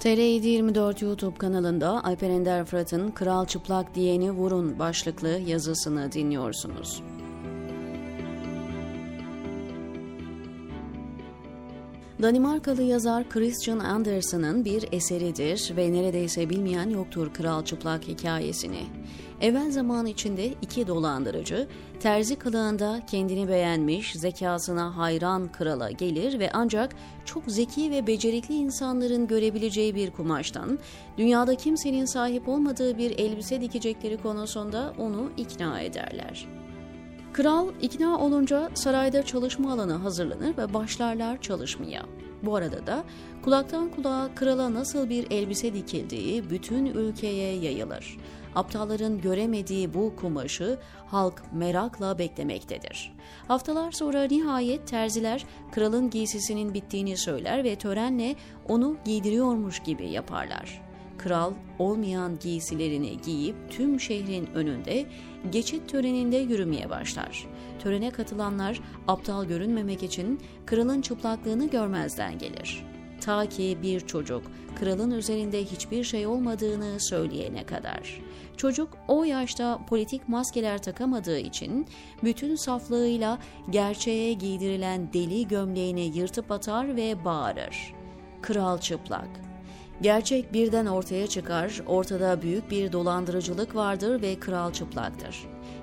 TR724 YouTube kanalında Alper Ender Fırat'ın Kral Çıplak Diyeni Vurun başlıklı yazısını dinliyorsunuz. Danimarkalı yazar Christian Andersen'ın bir eseridir ve neredeyse bilmeyen yoktur Kral Çıplak hikayesini. Evvel zaman içinde iki dolandırıcı, terzi kılığında kendini beğenmiş, zekasına hayran krala gelir ve ancak çok zeki ve becerikli insanların görebileceği bir kumaştan, dünyada kimsenin sahip olmadığı bir elbise dikecekleri konusunda onu ikna ederler. Kral ikna olunca sarayda çalışma alanı hazırlanır ve başlarlar çalışmaya. Bu arada da kulaktan kulağa krala nasıl bir elbise dikildiği bütün ülkeye yayılır. Aptalların göremediği bu kumaşı halk merakla beklemektedir. Haftalar sonra nihayet terziler kralın giysisinin bittiğini söyler ve törenle onu giydiriyormuş gibi yaparlar kral olmayan giysilerini giyip tüm şehrin önünde geçit töreninde yürümeye başlar. Törene katılanlar aptal görünmemek için kralın çıplaklığını görmezden gelir. Ta ki bir çocuk kralın üzerinde hiçbir şey olmadığını söyleyene kadar. Çocuk o yaşta politik maskeler takamadığı için bütün saflığıyla gerçeğe giydirilen deli gömleğini yırtıp atar ve bağırır. Kral çıplak, Gerçek birden ortaya çıkar, ortada büyük bir dolandırıcılık vardır ve kral çıplaktır.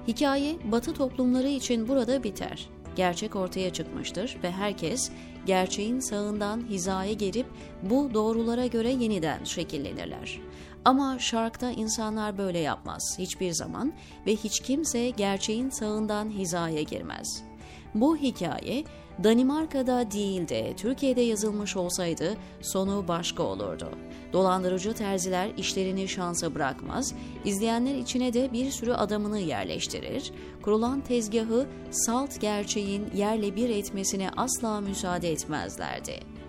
Hikaye batı toplumları için burada biter. Gerçek ortaya çıkmıştır ve herkes gerçeğin sağından hizaya gelip bu doğrulara göre yeniden şekillenirler. Ama şarkta insanlar böyle yapmaz hiçbir zaman ve hiç kimse gerçeğin sağından hizaya girmez.'' Bu hikaye Danimarka'da değil de Türkiye'de yazılmış olsaydı sonu başka olurdu. Dolandırıcı terziler işlerini şansa bırakmaz, izleyenler içine de bir sürü adamını yerleştirir, kurulan tezgahı salt gerçeğin yerle bir etmesine asla müsaade etmezlerdi.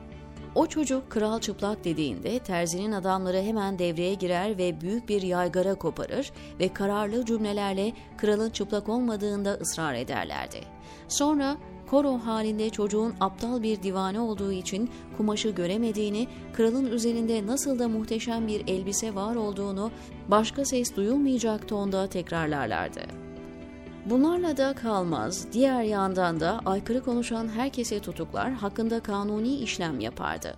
O çocuk kral çıplak dediğinde terzinin adamları hemen devreye girer ve büyük bir yaygara koparır ve kararlı cümlelerle kralın çıplak olmadığında ısrar ederlerdi. Sonra koro halinde çocuğun aptal bir divane olduğu için kumaşı göremediğini, kralın üzerinde nasıl da muhteşem bir elbise var olduğunu başka ses duyulmayacak tonda tekrarlarlardı. Bunlarla da kalmaz, diğer yandan da aykırı konuşan herkese tutuklar hakkında kanuni işlem yapardı.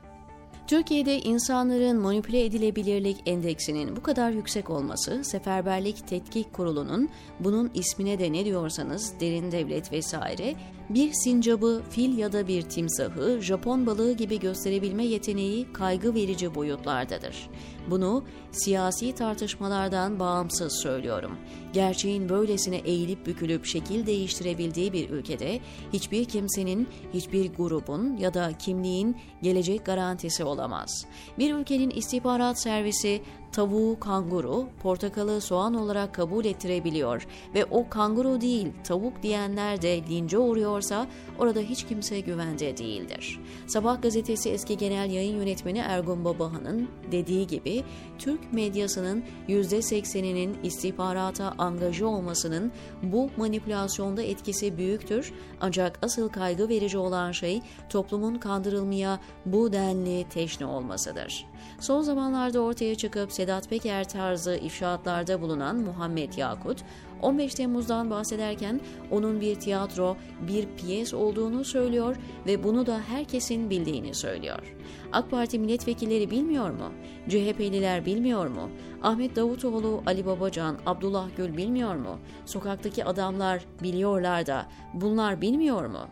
Türkiye'de insanların manipüle edilebilirlik endeksinin bu kadar yüksek olması, Seferberlik Tetkik Kurulu'nun bunun ismine de ne diyorsanız derin devlet vesaire bir sincabı, fil ya da bir timsahı, Japon balığı gibi gösterebilme yeteneği kaygı verici boyutlardadır. Bunu siyasi tartışmalardan bağımsız söylüyorum. Gerçeğin böylesine eğilip bükülüp şekil değiştirebildiği bir ülkede hiçbir kimsenin, hiçbir grubun ya da kimliğin gelecek garantisi olamaz. Bir ülkenin istihbarat servisi tavuğu kanguru, portakalı soğan olarak kabul ettirebiliyor ve o kanguru değil tavuk diyenler de lince uğruyorsa orada hiç kimse güvende değildir. Sabah gazetesi eski genel yayın yönetmeni Ergun Babahan'ın dediği gibi Türk medyasının %80'inin istihbarata angaja olmasının bu manipülasyonda etkisi büyüktür ancak asıl kaygı verici olan şey toplumun kandırılmaya bu denli teşne olmasıdır. Son zamanlarda ortaya çıkıp Sedat Peker tarzı ifşaatlarda bulunan Muhammed Yakut, 15 Temmuz'dan bahsederken onun bir tiyatro, bir piyes olduğunu söylüyor ve bunu da herkesin bildiğini söylüyor. AK Parti milletvekilleri bilmiyor mu? CHP'liler bilmiyor mu? Ahmet Davutoğlu, Ali Babacan, Abdullah Gül bilmiyor mu? Sokaktaki adamlar biliyorlar da bunlar bilmiyor mu?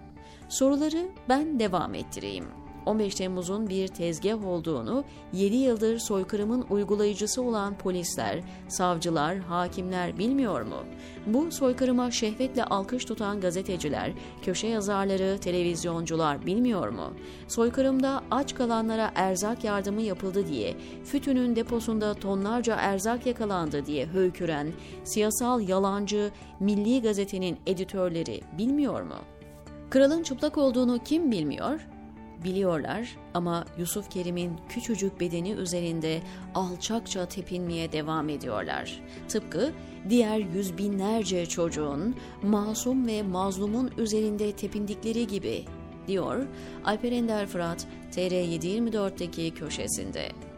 Soruları ben devam ettireyim. 15 Temmuz'un bir tezgah olduğunu 7 yıldır soykırımın uygulayıcısı olan polisler, savcılar, hakimler bilmiyor mu? Bu soykırıma şehvetle alkış tutan gazeteciler, köşe yazarları, televizyoncular bilmiyor mu? Soykırımda aç kalanlara erzak yardımı yapıldı diye, FETÖ'nün deposunda tonlarca erzak yakalandı diye höyküren, siyasal yalancı Milli Gazete'nin editörleri bilmiyor mu? Kralın çıplak olduğunu kim bilmiyor? Biliyorlar ama Yusuf Kerim'in küçücük bedeni üzerinde alçakça tepinmeye devam ediyorlar. Tıpkı diğer yüz binlerce çocuğun masum ve mazlumun üzerinde tepindikleri gibi diyor Alper Ender Fırat TR724'deki köşesinde.